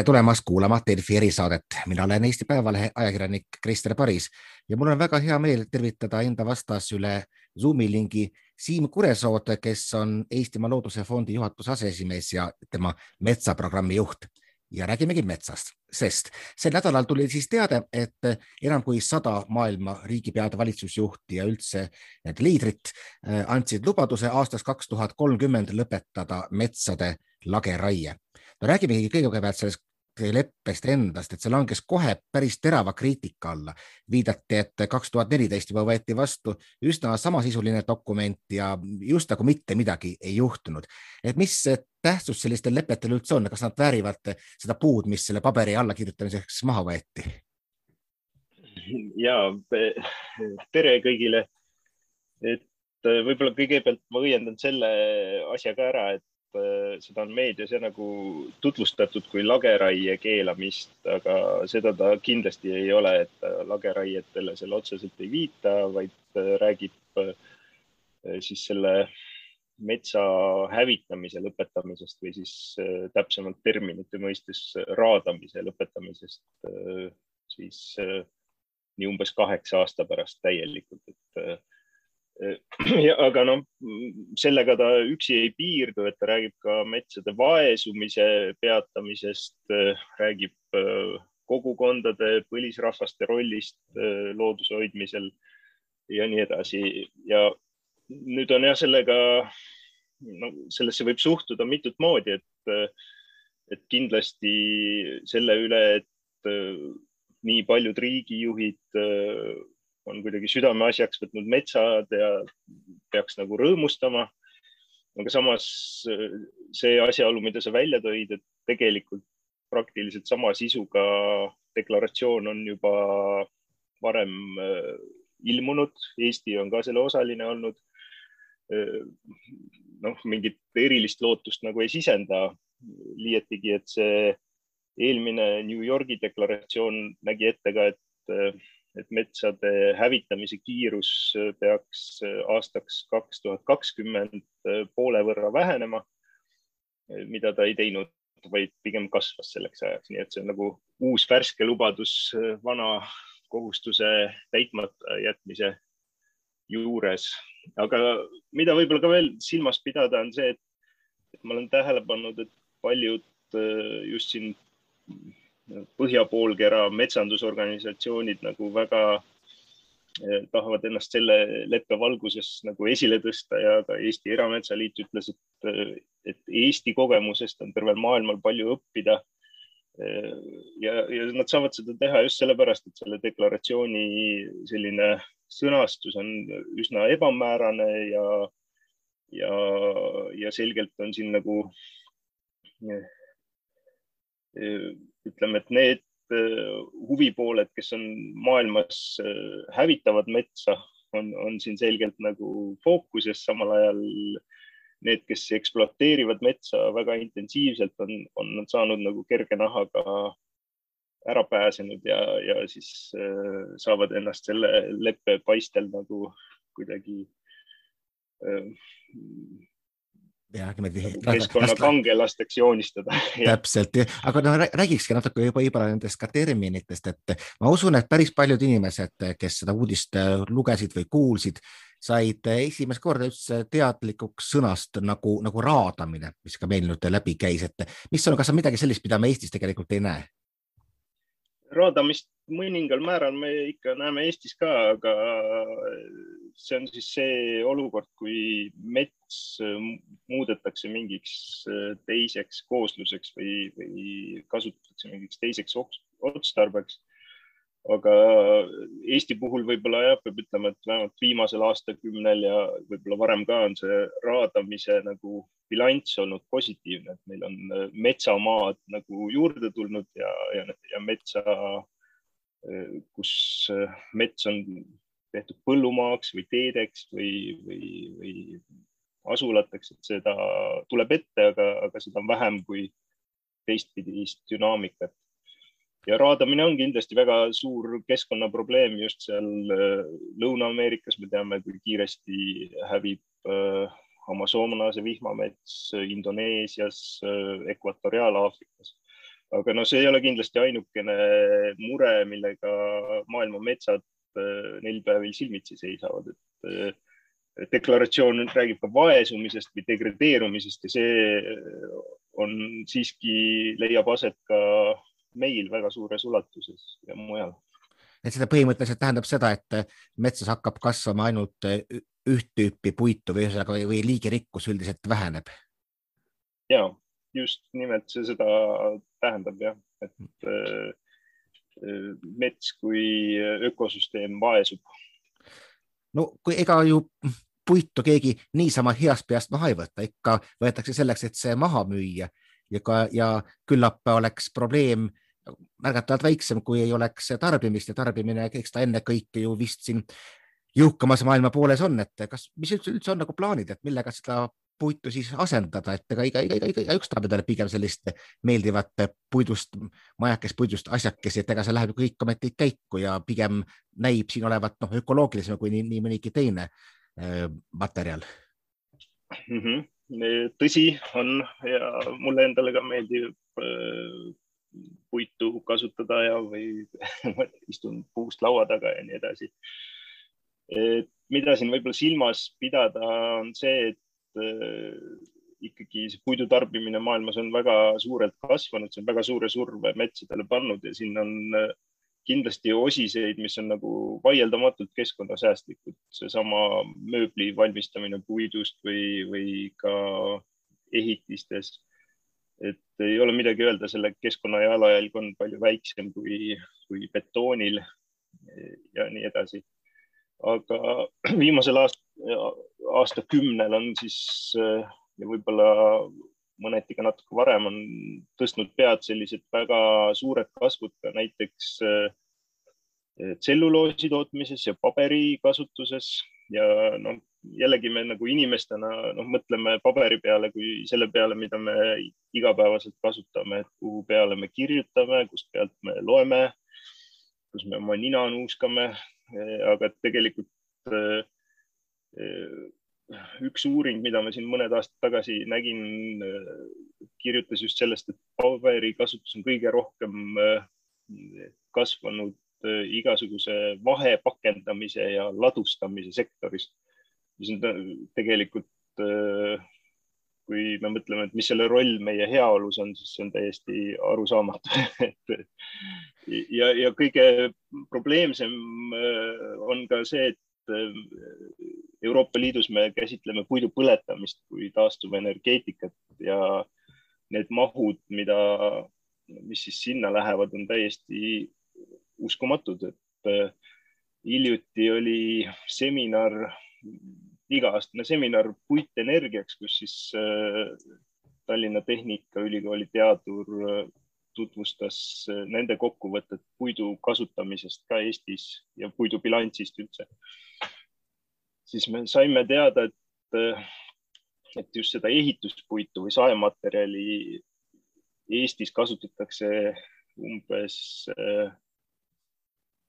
tere tulemast kuulama Delfi erisaadet, mina olen Eesti Päevalehe ajakirjanik Krister Paris ja mul on väga hea meel tervitada enda vastas üle Zoomi lingi Siim Kuresood, kes on Eestimaa Looduse Fondi juhatuse aseesimees ja tema metsaprogrammi juht. Ja räägimegi metsast, sest sel nädalal tuli siis teade, et enam kui sada maailma riigipead, valitsusjuhti ja üldse need liidrid äh, andsid lubaduse aastaks kaks tuhat kolmkümmend lõpetada metsade lageraie. No räägimegi kõigepealt sellest leppest endast, et see langes kohe päris terava kriitika alla. viidati, et kaks tuhat neliteist juba võeti vastu üsna samasisuline dokument ja just nagu mitte midagi ei juhtunud. et mis tähtsus sellistel lepetel üldse on, kas nad väärivad seda puud, mis selle paberi allakirjutamiseks maha võeti? ja tere kõigile. et võib-olla kõigepealt ma õiendan selle asja ka ära, et Äh, seda on meedias ja nagu tutvustatud kui lageraie keelamist, aga seda ta kindlasti ei ole, et lageraietele seal otseselt ei viita, vaid äh, räägib äh, siis selle metsa hävitamise lõpetamisest või siis täpsemalt terminite mõistes raadamise lõpetamisest siis nii umbes kaheksa aasta pärast täielikult, et aga noh, sellega ta üksi ei piirdu, et ta räägib ka metsade vaesumise peatamisest, räägib äh, kogukondade, põlisrahvaste rollist äh, looduse hoidmisel ja nii edasi. ja nüüd on jah, sellega, no sellesse võib suhtuda mitut moodi, et, äh, et kindlasti selle üle, et nii paljud riigijuhid on kuidagi südameasjaks võtnud metsad ja peaks nagu rõõmustama. aga samas see asjaolu, mida sa välja tõid, et tegelikult praktiliselt sama sisuga deklaratsioon on juba varem äh, ilmunud, Eesti on ka selle osaline olnud. Äh, noh, mingit erilist lootust nagu ei sisenda. liiatigi, et see eelmine New Yorgi deklaratsioon nägi ette ka, et äh, et metsade hävitamise kiirus peaks aastaks kaks tuhat kakskümmend poole võrra vähenema, mida ta ei teinud, vaid pigem kasvas selleks ajaks, nii et see on nagu uus värske lubadus vana kohustuse täitmata jätmise juures. aga mida võib-olla ka veel silmas pidada, on see, et ma olen tähele pannud, et paljud just siin põhjapoolkera metsandusorganisatsioonid nagu väga eh, tahavad ennast selle leppe valguses nagu esile tõsta ja ka Eesti Erametsaliit ütles, et, et Eesti kogemusest on tervel maailmal palju õppida. Eh, ja, ja nad saavad seda teha just sellepärast, et selle deklaratsiooni selline sõnastus on üsna ebamäärane ja, ja, ja selgelt on siin nagu eh, ütleme, et need äh, huvipooled, kes on maailmas, äh, hävitavad metsa, on, on siin selgelt nagu fookuses, samal ajal need, kes ekspluateerivad metsa väga intensiivselt, on, on saanud nagu kerge nahaga ära pääsenud ja, ja siis äh, saavad ennast selle leppe paistel nagu kuidagi jah, niimoodi. keskkonnakangelasteks joonistada. täpselt, aga no räägikski natuke juba võib-olla nendest ka terminitest, et ma usun, et päris paljud inimesed, kes seda uudist äh, lugesid või kuulsid, said esimest korda üldse teadlikuks sõnast nagu, nagu raadamine, mis ka meil nüüd läbi käis, et mis on, kas on midagi sellist, mida me Eestis tegelikult ei näe? Raadamist mõningal määral me ikka näeme Eestis ka, aga see on siis see olukord, kui mets muudetakse mingiks teiseks koosluseks või, või kasutatakse mingiks teiseks otstarbeks. Aga Eesti puhul võib-olla jah, peab ütlema, et vähemalt viimasel aastakümnel ja võib-olla varem ka on see raadamise nagu bilanss olnud positiivne, et meil on metsamaad nagu juurde tulnud ja, ja, ja metsa kus äh, mets on tehtud põllumaaks või teedeks või, või, või asulateks, et seda tuleb ette, aga, aga seda on vähem kui teistpidist dünaamikat. Ja raadamine on kindlasti väga suur keskkonnaprobleem just seal äh, Lõuna-Ameerikas, me teame, kui kiiresti hävib äh, Amazonase vihmamets Indoneesias, Ekvatoriaal-Aafrikas aga no see ei ole kindlasti ainukene mure, millega maailma metsad neil päevil silmitsi seisavad, et deklaratsioon räägib ka vaesumisest või degradeerumisest ja see on siiski, leiab aset ka meil väga suures ulatuses ja mujal et seda põhimõtteliselt tähendab seda, et metsas hakkab kasvama ainult üht tüüpi puitu või ühesõnaga või, või liigirikkus üldiselt väheneb. ja just nimelt see seda tähendab jah, et äh, mets kui ökosüsteem vaesub. no kui ega ju puitu keegi niisama heast peast maha ei võta, ikka võetakse selleks, et see maha müüa ja ka ja küllap oleks probleem märgatavalt väiksem, kui ei oleks tarbimist ja tarbimine, eks ta ennekõike ju vist siin jõukamas maailma pooles on, et kas, mis üldse, üldse on nagu plaanid, et millega seda puitu siis asendada, et ega iga, iga, iga, iga, igaüks tahab endale pigem sellist meeldivat puidust, majakest puidust asjakesi, et ega see läheb kõik ometi käiku ja pigem näib siin olevat noh, ökoloogilisem kui nii, nii mõnigi teine äh, materjal mm. -hmm. Tõsi on ja mulle endale ka meeldib äh, puitu kasutada ja, või istun puust laua taga ja nii edasi. mida siin võib-olla silmas pidada, on see, et äh, ikkagi see puidu tarbimine maailmas on väga suurelt kasvanud, see on väga suure surve metsadele pannud ja siin on äh, kindlasti osiseid, mis on nagu vaieldamatult keskkonnasäästlikud, seesama mööbli valmistamine puidust või, või ka ehitistes et ei ole midagi öelda, selle keskkonna jalajälg on palju väiksem kui, kui betoonil ja nii edasi. aga viimasel aast, aastakümnel on siis ja võib-olla mõneti ka natuke varem on tõstnud pead sellised väga suured kasvud ka näiteks tselluloosi tootmises ja paberi kasutuses ja noh, jällegi me nagu inimestena noh, mõtleme paberi peale kui selle peale, mida me igapäevaselt kasutame, et kuhu peale me kirjutame, kust pealt me loeme, kus me oma nina nuuskame. aga tegelikult eh, üks uuring, mida ma siin mõned aastad tagasi nägin, kirjutas just sellest, et paberi kasutus on kõige rohkem eh, kasvanud eh, igasuguse vahepakendamise ja ladustamise sektoris. Mis on tegelikult, äh, kui me mõtleme, et mis selle roll meie heaolus on, siis see on täiesti arusaamatu ja, ja kõige probleemsem äh, on ka see, et äh, Euroopa Liidus me käsitleme puidu põletamist kui taastuvenergeetikat ja need mahud, mida, mis siis sinna lähevad, on täiesti uskumatud, et hiljuti oli seminar iga-aastane seminar puitenergiaks, kus siis äh, Tallinna Tehnikaülikooli teadur äh, tutvustas äh, nende kokkuvõtet puidu kasutamisest ka Eestis ja puidu bilansist üldse. Siis me saime teada, et, et just seda ehituspuitu või saematerjali Eestis kasutatakse umbes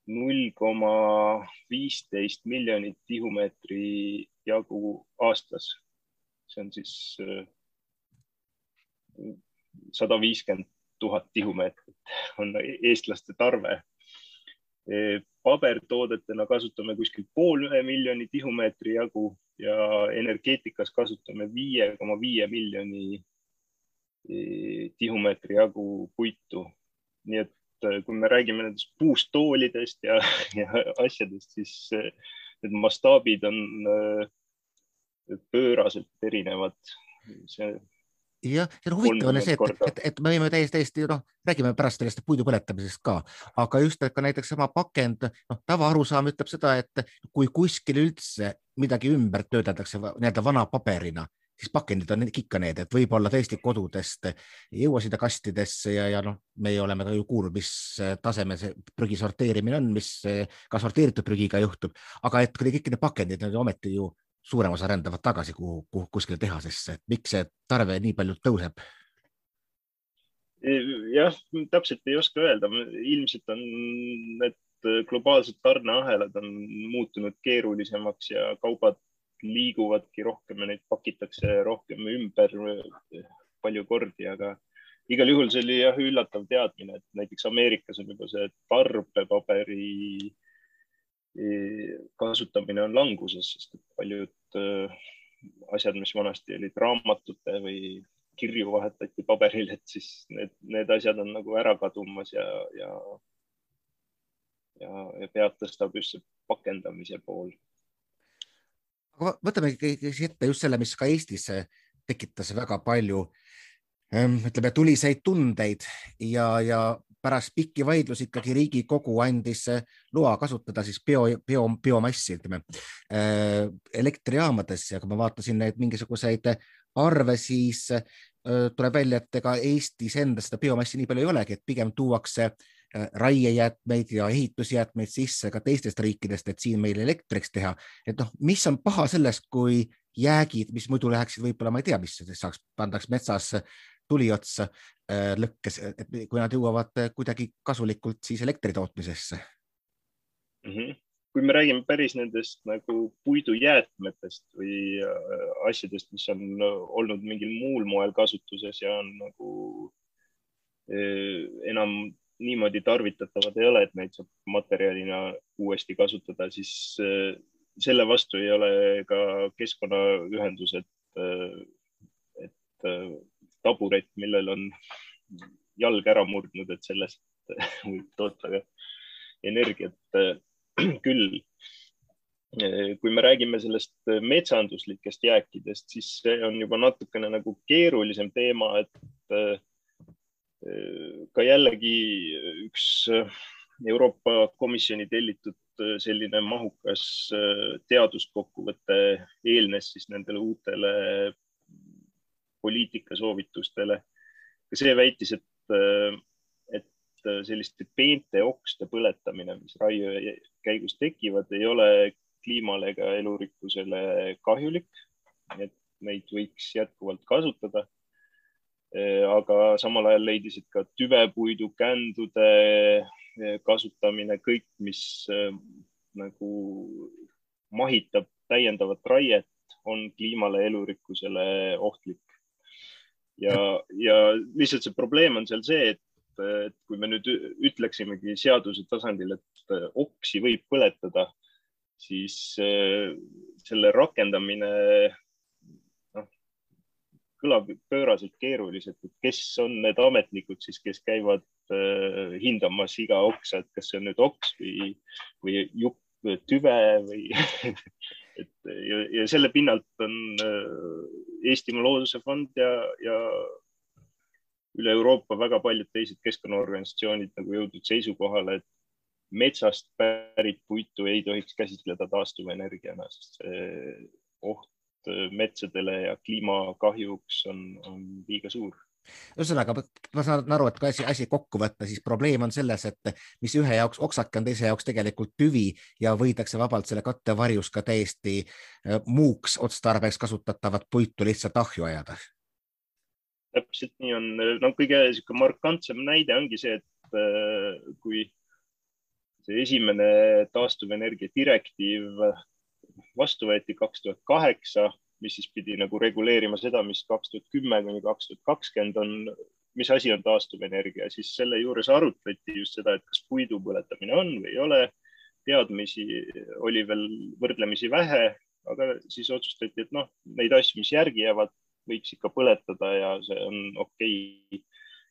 null koma viisteist miljonit tihumeetri jagu aastas. see on siis äh, sada viiskümmend tuhat tihumeetrit on eestlaste tarve. E, pabertoodetena kasutame kuskil pool ühe miljoni tihumeetri jagu ja energeetikas kasutame viie koma viie miljoni e, tihumeetri jagu puitu. nii et äh, kui me räägime nendest puust toolidest ja, ja asjadest, siis need mastaabid on pööraselt erinevad. see jah, see on huvitav on see, et, et, et me võime täiesti, täiesti noh, räägime pärast sellest puidu põletamisest ka, aga just, et ka näiteks sama pakend, noh, tavaarusaam ütleb seda, et kui kuskil üldse midagi ümber töödeldakse nii-öelda vana paberina, siis pakendid on ikka need, et võib-olla tõesti kodudest ei jõua sinna kastidesse ja, ja noh, meie oleme ka ju kuulnud, mis tasemel see prügi sorteerimine on, mis ka sorteeritud prügiga juhtub, aga et kõik need pakendid, need ometi ju suurem osa rändavad tagasi kuhu, kuhu, kuskile tehasesse, et miks see tarve nii palju tõuseb? jah, täpselt ei oska öelda, ilmselt on need globaalsed tarneahelad on muutunud keerulisemaks ja kaubad liiguvadki rohkem ja neid pakitakse rohkem ümber palju kordi, aga igal juhul see oli jah üllatav teadmine, et näiteks Ameerikas on juba see tarbepaberi kasutamine on languses, sest paljud eh, asjad, mis vanasti olid raamatute või kirju vahetati paberil, et siis need, need asjad on nagu ära kadumas ja, ja, ja, ja pead tõstab just see pakendamise pool. aga võtame ette just selle, mis ka Eestis tekitas väga palju Ehm, ütleme tuliseid tundeid ja, ja pärast pikki vaidlusi ikkagi Riigikogu andis eh, loa kasutada siis bio, bio, biomassi, ütleme eh, elektrijaamades ja kui ma vaatasin neid mingisuguseid arve, siis eh, tuleb välja, et ega Eestis endas seda biomassi nii palju ei olegi, et pigem tuuakse raiejäätmeid ja ehitusjäätmeid sisse ka teistest riikidest, et siin meil elektriks teha. et noh, mis on paha selles, kui jäägid, mis muidu läheksid võib-olla, ma ei tea, mis saaks, pandaks metsas tuli otsa äh, lõkkes, et kui nad jõuavad äh, kuidagi kasulikult siis elektri tootmisesse mm. -hmm. kui me räägime päris nendest nagu puidujäätmetest või äh, asjadest, mis on olnud mingil muul moel kasutuses ja on nagu enam niimoodi tarvitatavad ei ole, et neid saab materjalina uuesti kasutada, siis selle vastu ei ole ka keskkonnaühendused, et taburet, millel on jalg ära murdnud, et sellest võib toota ka energiat küll. kui me räägime sellest metsanduslikest jääkidest, siis see on juba natukene nagu keerulisem teema, et eh, ka jällegi üks Euroopa Komisjoni tellitud selline mahukas teaduskokkuvõte eelnes siis nendele uutele poliitikasoovitustele. ka see väitis, et, äh, et selliste peente okste põletamine, mis raie käigus tekivad, ei ole kliimale ega elurikkusele kahjulik. et neid võiks jätkuvalt kasutada. Äh, aga samal ajal leidis, et ka tüvepuidu kändude äh, kasutamine, kõik, mis nagu mahitab täiendavat raiet, on kliimale, elurikkusele ohtlik ja, ja lihtsalt see probleem on seal see, et, et kui me nüüd ütleksimegi seaduse tasandil, et oksi võib põletada, siis äh, selle rakendamine noh, kõlab pööraselt keeruliselt, et kes on need ametnikud siis, kes käivad äh, hindamas iga oksa, et kas see on nüüd oks või, või jupp tüve või et ja, ja selle pinnalt on äh, Eestimaa Looduse Fond ja, ja üle Euroopa väga paljud teised keskkonnaorganisatsioonid nagu jõudnud seisukohale, et metsast pärit puitu ei tohiks käsitleda taastuvenergiana, sest see oht metsadele ja kliimakahjuks on, on liiga suur ühesõnaga, ma saan aru, et kui asi, asi kokku võtta, siis probleem on selles, et mis ühe jaoks oksake on, teise jaoks tegelikult tüvi ja võidakse vabalt selle kattevarjus ka täiesti äh, muuks otstarbeks kasutatavat puitu lihtsalt ahju ajada. täpselt nii on, no kõige niisugune markantsem näide ongi see, et äh, kui see esimene taastuvenergia direktiiv vastu võeti kaks tuhat kaheksa mis siis pidi nagu reguleerima seda, mis kaks tuhat kümme kuni kaks tuhat kakskümmend on, mis asi on taastuvenergia, siis selle juures arutleti just seda, et kas puidu põletamine on või ei ole. teadmisi oli veel võrdlemisi vähe, aga siis otsustati, et noh, neid asju, mis järgi jäävad, võiks ikka põletada ja see on okei okay.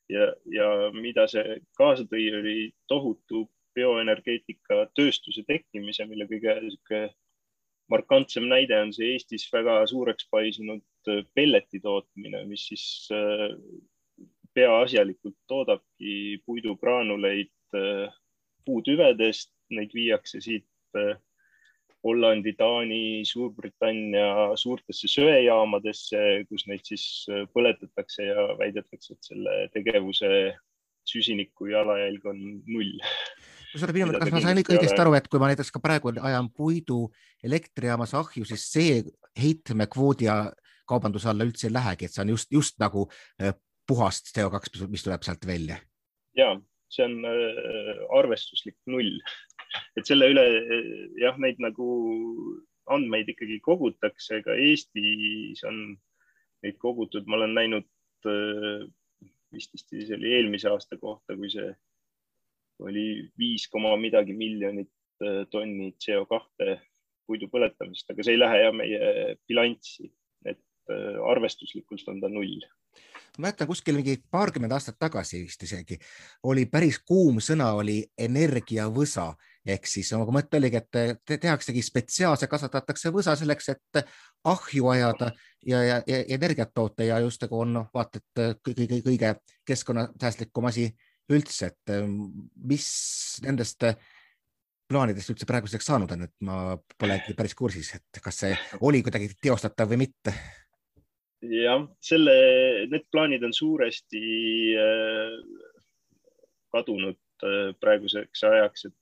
ja, ja mida see kaasa tõi, oli tohutu bioenergeetika tööstuse tekkimise, mille kõige niisugune markantsem näide on see Eestis väga suureks paisunud äh, pelleti tootmine, mis siis äh, peaasjalikult toodabki puidugraanuleid äh, puutüvedest, neid viiakse siit Hollandi, Taani, Suurbritannia suurtesse söejaamadesse, kus neid siis põletatakse ja väidetakse, et selle tegevuse süsiniku jalajälg on null kusjuures minu meelest, kas ma sain ikka õigesti aru, et kui ma näiteks ka praegu ajan puidu elektrijaamas ahju, siis see heitmekvoodi kaubanduse alla üldse ei lähegi, et see on just, just nagu äh, puhast CO2, mis tuleb sealt välja? ja see on äh, arvestuslik null, et selle üle jah, neid nagu andmeid ikkagi kogutakse, ka Eestis on neid kogutud, ma olen näinud äh, vist siis oli eelmise aasta kohta, kui see oli viis koma midagi miljonit äh, tonni CO kahte puidu põletamist, aga see ei lähe ja meie bilanssi, et äh, arvestuslikult on ta null. Ma mäletan kuskil mingi paarkümmend aastat tagasi vist isegi oli päris kuum sõna oli energiavõsa. Ehk siis nagu mõte oligi, et tehaksegi spetsiaalselt, kasvatatakse võsa selleks, et ahju ajada ja, ja, ja energiat toota ja just nagu on noh, vaata, et kõige, kõige keskkonnasäästlikum asi üldse, et mis nendest plaanidest üldse praeguseks saanud on, et ma polegi päris kursis, et kas see oli kuidagi teostatav või mitte? jah, selle, need plaanid on suuresti äh, kadunud äh, praeguseks ajaks, et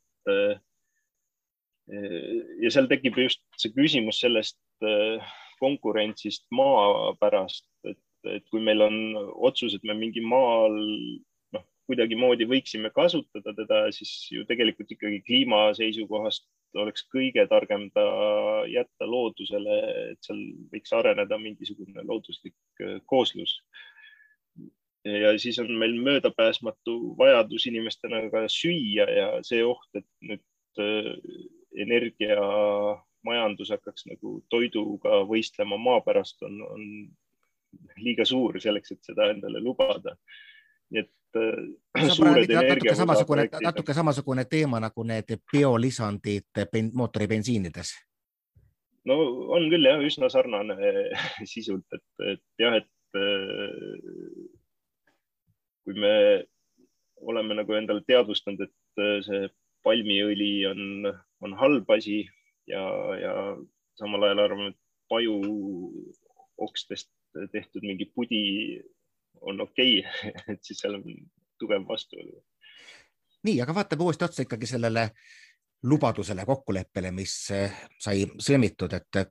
Äh, ja seal tekib just see küsimus sellest äh, konkurentsist maa pärast, et, et kui meil on otsus, et me mingi maal kuidagimoodi võiksime kasutada teda, siis ju tegelikult ikkagi kliima seisukohast oleks kõige targem ta jätta loodusele, et seal võiks areneda mingisugune looduslik äh, kooslus ja siis on meil möödapääsmatu vajadus inimestena ka süüa ja see oht, et nüüd äh, energiamajandus hakkaks nagu toiduga võistlema maa pärast, on, on liiga suur selleks, et seda endale lubada. nii et suured natuke samasugune, natuke samasugune teema nagu need biolisandid mootoribensiinides. No on küll jah, üsna sarnane sisult, et, et jah, et äh, kui me oleme nagu endale teadvustanud, et äh, see palmiõli on, on halb asi ja, ja samal ajal arvame, et paju okstest tehtud mingi pudi on okei okay. et siis seal on tugev vastuolu. nii, aga vaatame uuesti otsa ikkagi sellele lubadusele, kokkuleppele, mis äh, sai sõlmitud, et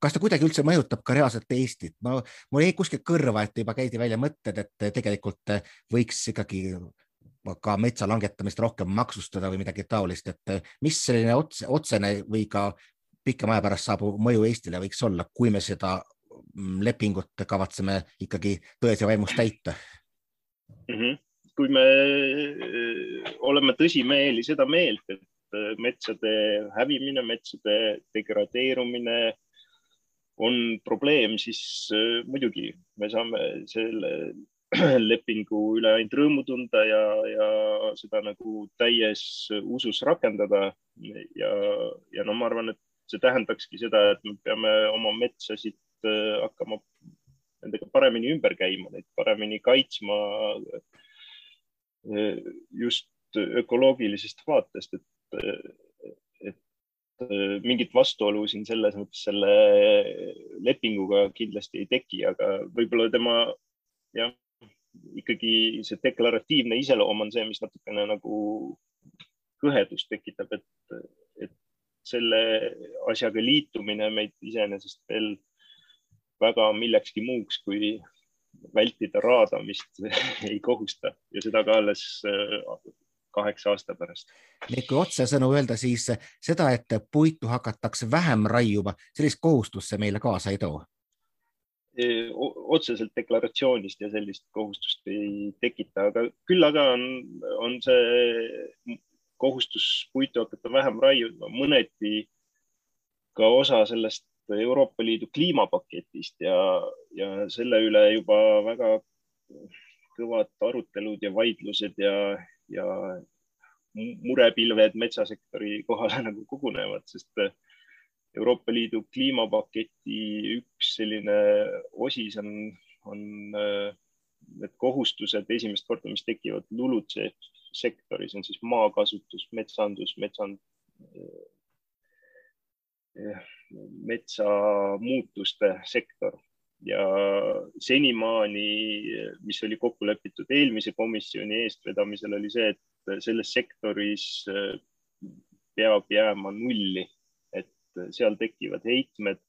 kas ta kuidagi üldse mõjutab ka reaalselt Eestit? ma, mul jäi kuskilt kõrva, et juba käidi välja mõtted, et tegelikult võiks ikkagi ka metsa langetamist rohkem maksustada või midagi taolist, et mis selline otse, otsene või ka pikema aja pärast saabuv mõju Eestile võiks olla, kui me seda lepingut kavatseme ikkagi tões ja vaimus täita mm? -hmm. kui me äh, oleme tõsimeeli seda meelt, et äh, metsade hävimine, metsade degradeerumine on probleem, siis äh, muidugi me saame selle lepingu üle ainult rõõmu tunda ja, ja seda nagu täies usus rakendada. ja, ja no ma arvan, et see tähendakski seda, et me peame oma metsasid hakkama nendega paremini ümber käima, neid paremini kaitsma. Äh, just ökoloogilisest vaatest, et Äh, mingit vastuolu siin selles mõttes selle lepinguga kindlasti ei teki, aga võib-olla tema jah, ikkagi see deklaratiivne iseloom on see, mis natukene nagu kõhedust tekitab, et, et selle asjaga liitumine meid iseenesest veel väga millekski muuks kui vältida raadamist ei kohusta ja seda ka alles äh, kaheksa aasta pärast. nii kui otsesõnu öelda, siis seda, et puitu hakatakse vähem raiuma, sellist kohustust see meile kaasa ei too? E, otseselt deklaratsioonist ja sellist kohustust ei tekita, aga küll aga on, on see kohustus puitu hakata vähem raiuma mõneti ka osa sellest Euroopa Liidu kliimapaketist ja, ja selle üle juba väga kõvad arutelud ja vaidlused ja, ja murepilved metsasektori kohale nagu kogunevad, sest äh, Euroopa Liidu kliimapaketi üks selline osis on, on äh, need kohustused esimest korda, mis tekivad LULUCF sektoris, on siis maakasutus, metsandus, metsand, metsamuutuste sektor. Ja senimaani, mis oli kokku lepitud eelmise komisjoni eestvedamisel, oli see, et selles sektoris äh, peab jääma nulli, et seal tekkivad heitmed.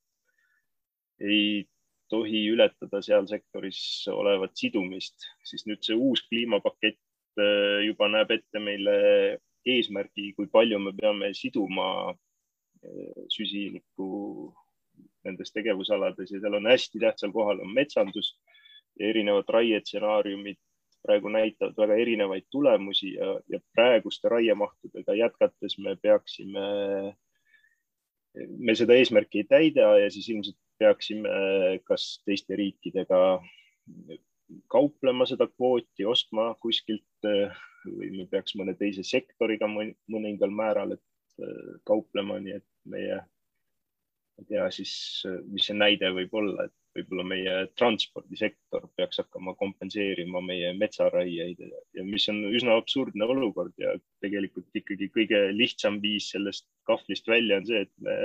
Ei tohi ületada seal sektoris olevat sidumist, siis nüüd see uus kliimapakett äh, juba näeb ette meile eesmärgi, kui palju me peame siduma süsinikku nendes tegevusalades ja seal on hästi tähtsal kohal on metsandus ja erinevad raietsenaariumid praegu näitavad väga erinevaid tulemusi ja, ja praeguste raiemahtudega jätkates me peaksime, me seda eesmärki ei täida ja siis ilmselt peaksime kas teiste riikidega kauplema seda kvooti, ostma kuskilt või me peaks mõne teise sektoriga mõningal määral, et kauplema, nii et meie, ma ei tea siis, mis see näide võib olla, et võib-olla meie transpordisektor peaks hakkama kompenseerima meie metsaraieid ja mis on üsna absurdne olukord ja tegelikult ikkagi kõige lihtsam viis sellest kahvlist välja on see, et me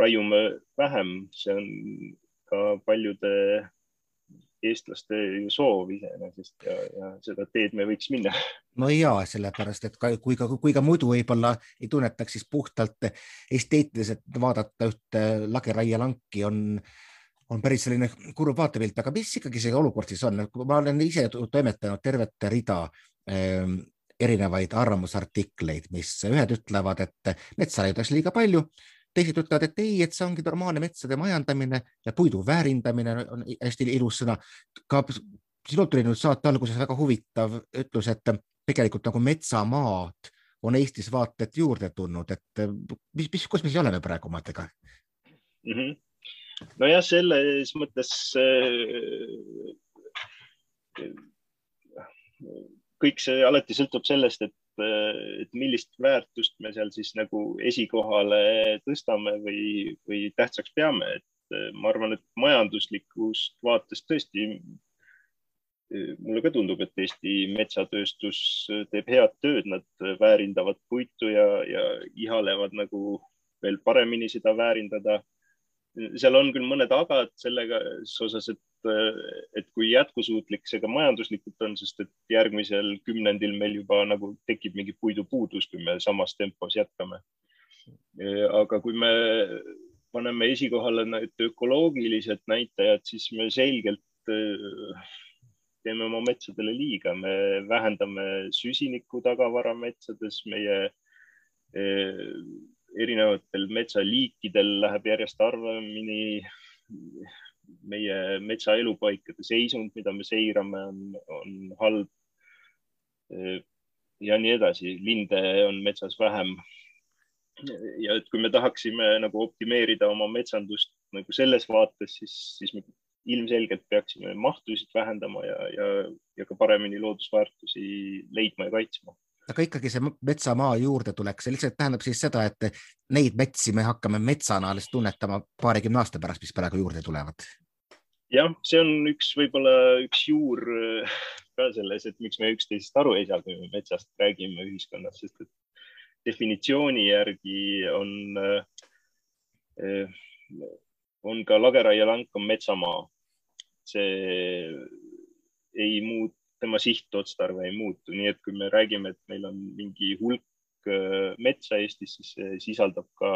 raiume vähem, see on ka paljude eestlaste soov iseenesest ja, ja seda teed me võiks minna. no ja sellepärast, et ka, kui ka, kui ka muidu võib-olla ei tunnetaks, siis puhtalt esteetiliselt vaadata ühte lageraielanki on on päris selline kurb vaatepilt, aga mis ikkagi see olukord siis on, ma olen ise toimetanud tervet rida ähm, erinevaid arvamusartikleid, mis ühed ütlevad, et metsa raiutakse liiga palju, teised ütlevad, et ei, et see ongi normaalne metsade majandamine ja puidu väärindamine on hästi ilus sõna. ka sinult tuli nüüd saate alguses väga huvitav ütlus, et tegelikult nagu metsamaad on Eestis vaata et juurde tulnud, et mis, mis, kus me siis oleme praegu omadega mm? -hmm nojah, selles mõttes äh, kõik see alati sõltub sellest, et, et millist väärtust me seal siis nagu esikohale tõstame või, või tähtsaks peame, et äh, ma arvan, et majanduslikust vaatest tõesti mulle ka tundub, et Eesti metsatööstus teeb head tööd, nad väärindavad puitu ja, ja ihalevad nagu veel paremini seda väärindada seal on küll mõned agad sellega osas, et, et kui jätkusuutlik see ka majanduslikult on, sest et järgmisel kümnendil meil juba nagu tekib mingi puidupuudus, kui me samas tempos jätkame. aga kui me paneme esikohale need ökoloogilised näitajad, siis me selgelt teeme oma metsadele liiga, me vähendame süsiniku tagavara metsades, meie erinevatel metsaliikidel läheb järjest harvemini. meie metsaelupaikade seisund, mida me seirame, on, on halb. ja nii edasi, linde on metsas vähem. ja et kui me tahaksime nagu optimeerida oma metsandust nagu selles vaates, siis, siis me ilmselgelt peaksime mahtusid vähendama ja, ja, ja ka paremini loodusväärtusi leidma ja kaitsma aga ikkagi see metsamaa juurde tuleks, see lihtsalt tähendab siis seda, et neid metsi me hakkame metsana alles tunnetama paarikümne aasta pärast, mis praegu juurde tulevad. jah, see on üks, võib-olla üks juur ka selles, et miks me üksteisest aru ei saa, kui me metsast räägime ühiskonnas, sest et definitsiooni järgi on, eh, on ka lageraielank on metsamaa. see ei muutu tema sihtotstarve ei muutu, nii et kui me räägime, et meil on mingi hulk äh, metsa Eestis, siis see sisaldab ka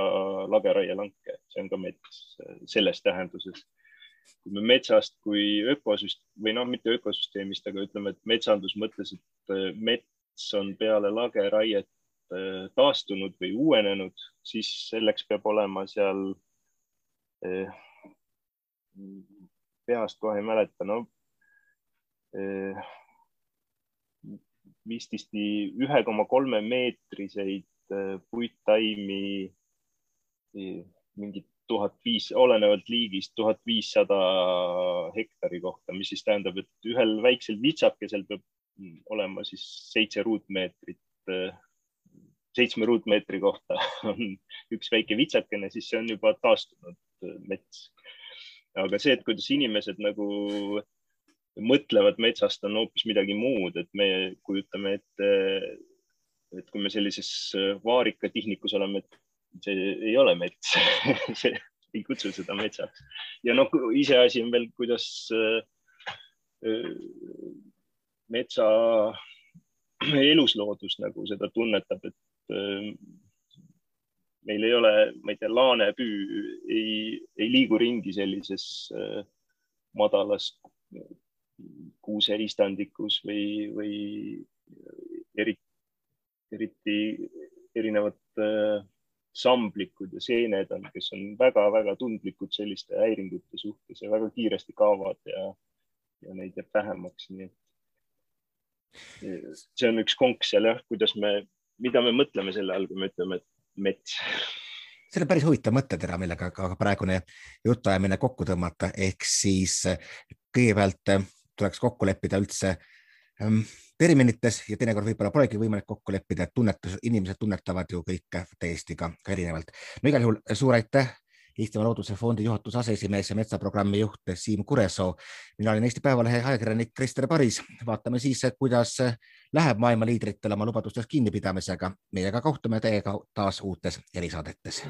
lageraielanke, see on ka mets äh, selles tähenduses. kui me metsast kui ökosüst- või noh, mitte ökosüsteemist, aga ütleme, et metsandus mõttes, et äh, mets on peale lageraiet taastunud või uuenenud, siis selleks peab olema seal peast kohe ei mäleta, no vististi ühe koma kolme meetriseid äh, puittaimi mingi tuhat viis, olenevalt liigist, tuhat viissada hektari kohta, mis siis tähendab, et ühel väiksel vitsakesel peab olema siis seitse ruutmeetrit. Äh, seitsme ruutmeetri kohta on üks väike vitsakene, siis see on juba taastunud äh, mets. aga see, et kuidas inimesed nagu mõtlevad metsast, on hoopis midagi muud, et me kujutame ette, et kui me sellises vaarika tihnikus oleme, et see ei ole mets see ei kutsu seda metsaks. ja noh, iseasi on veel, kuidas äh, metsa elusloodus nagu seda tunnetab, et äh, meil ei ole, ma ei tea, laanepüü ei, ei liigu ringi sellises äh, madalas kuuseistandikus või, või eriti, eriti erinevad äh, samblikud ja seened on, kes on väga-väga tundlikud selliste häiringute suhtes ja väga kiiresti kaovad ja, ja neid jääb vähemaks, nii et see on üks konks seal jah, kuidas me, mida me mõtleme selle all, kui me ütleme, et mets. See on päris huvitav mõttetera, millega ka praegune jutuajamine kokku tõmmata, ehk siis kõigepealt tuleks kokku leppida üldse ähm, terminites ja teinekord võib-olla polegi võimalik kokku leppida, et tunnetus, inimesed tunnetavad ju kõike täiesti ka, ka erinevalt. no igal juhul suur aitäh Eestimaa Looduse Fondi juhatuse aseesimees ja metsaprogrammi juht Siim Kuresoo. mina olen Eesti Päevalehe ajakirjanik Krister Paris. vaatame siis, kuidas läheb maailma liidritel oma lubadustest kinnipidamisega. meiega kohtume teiega taas uutes erisaadetes.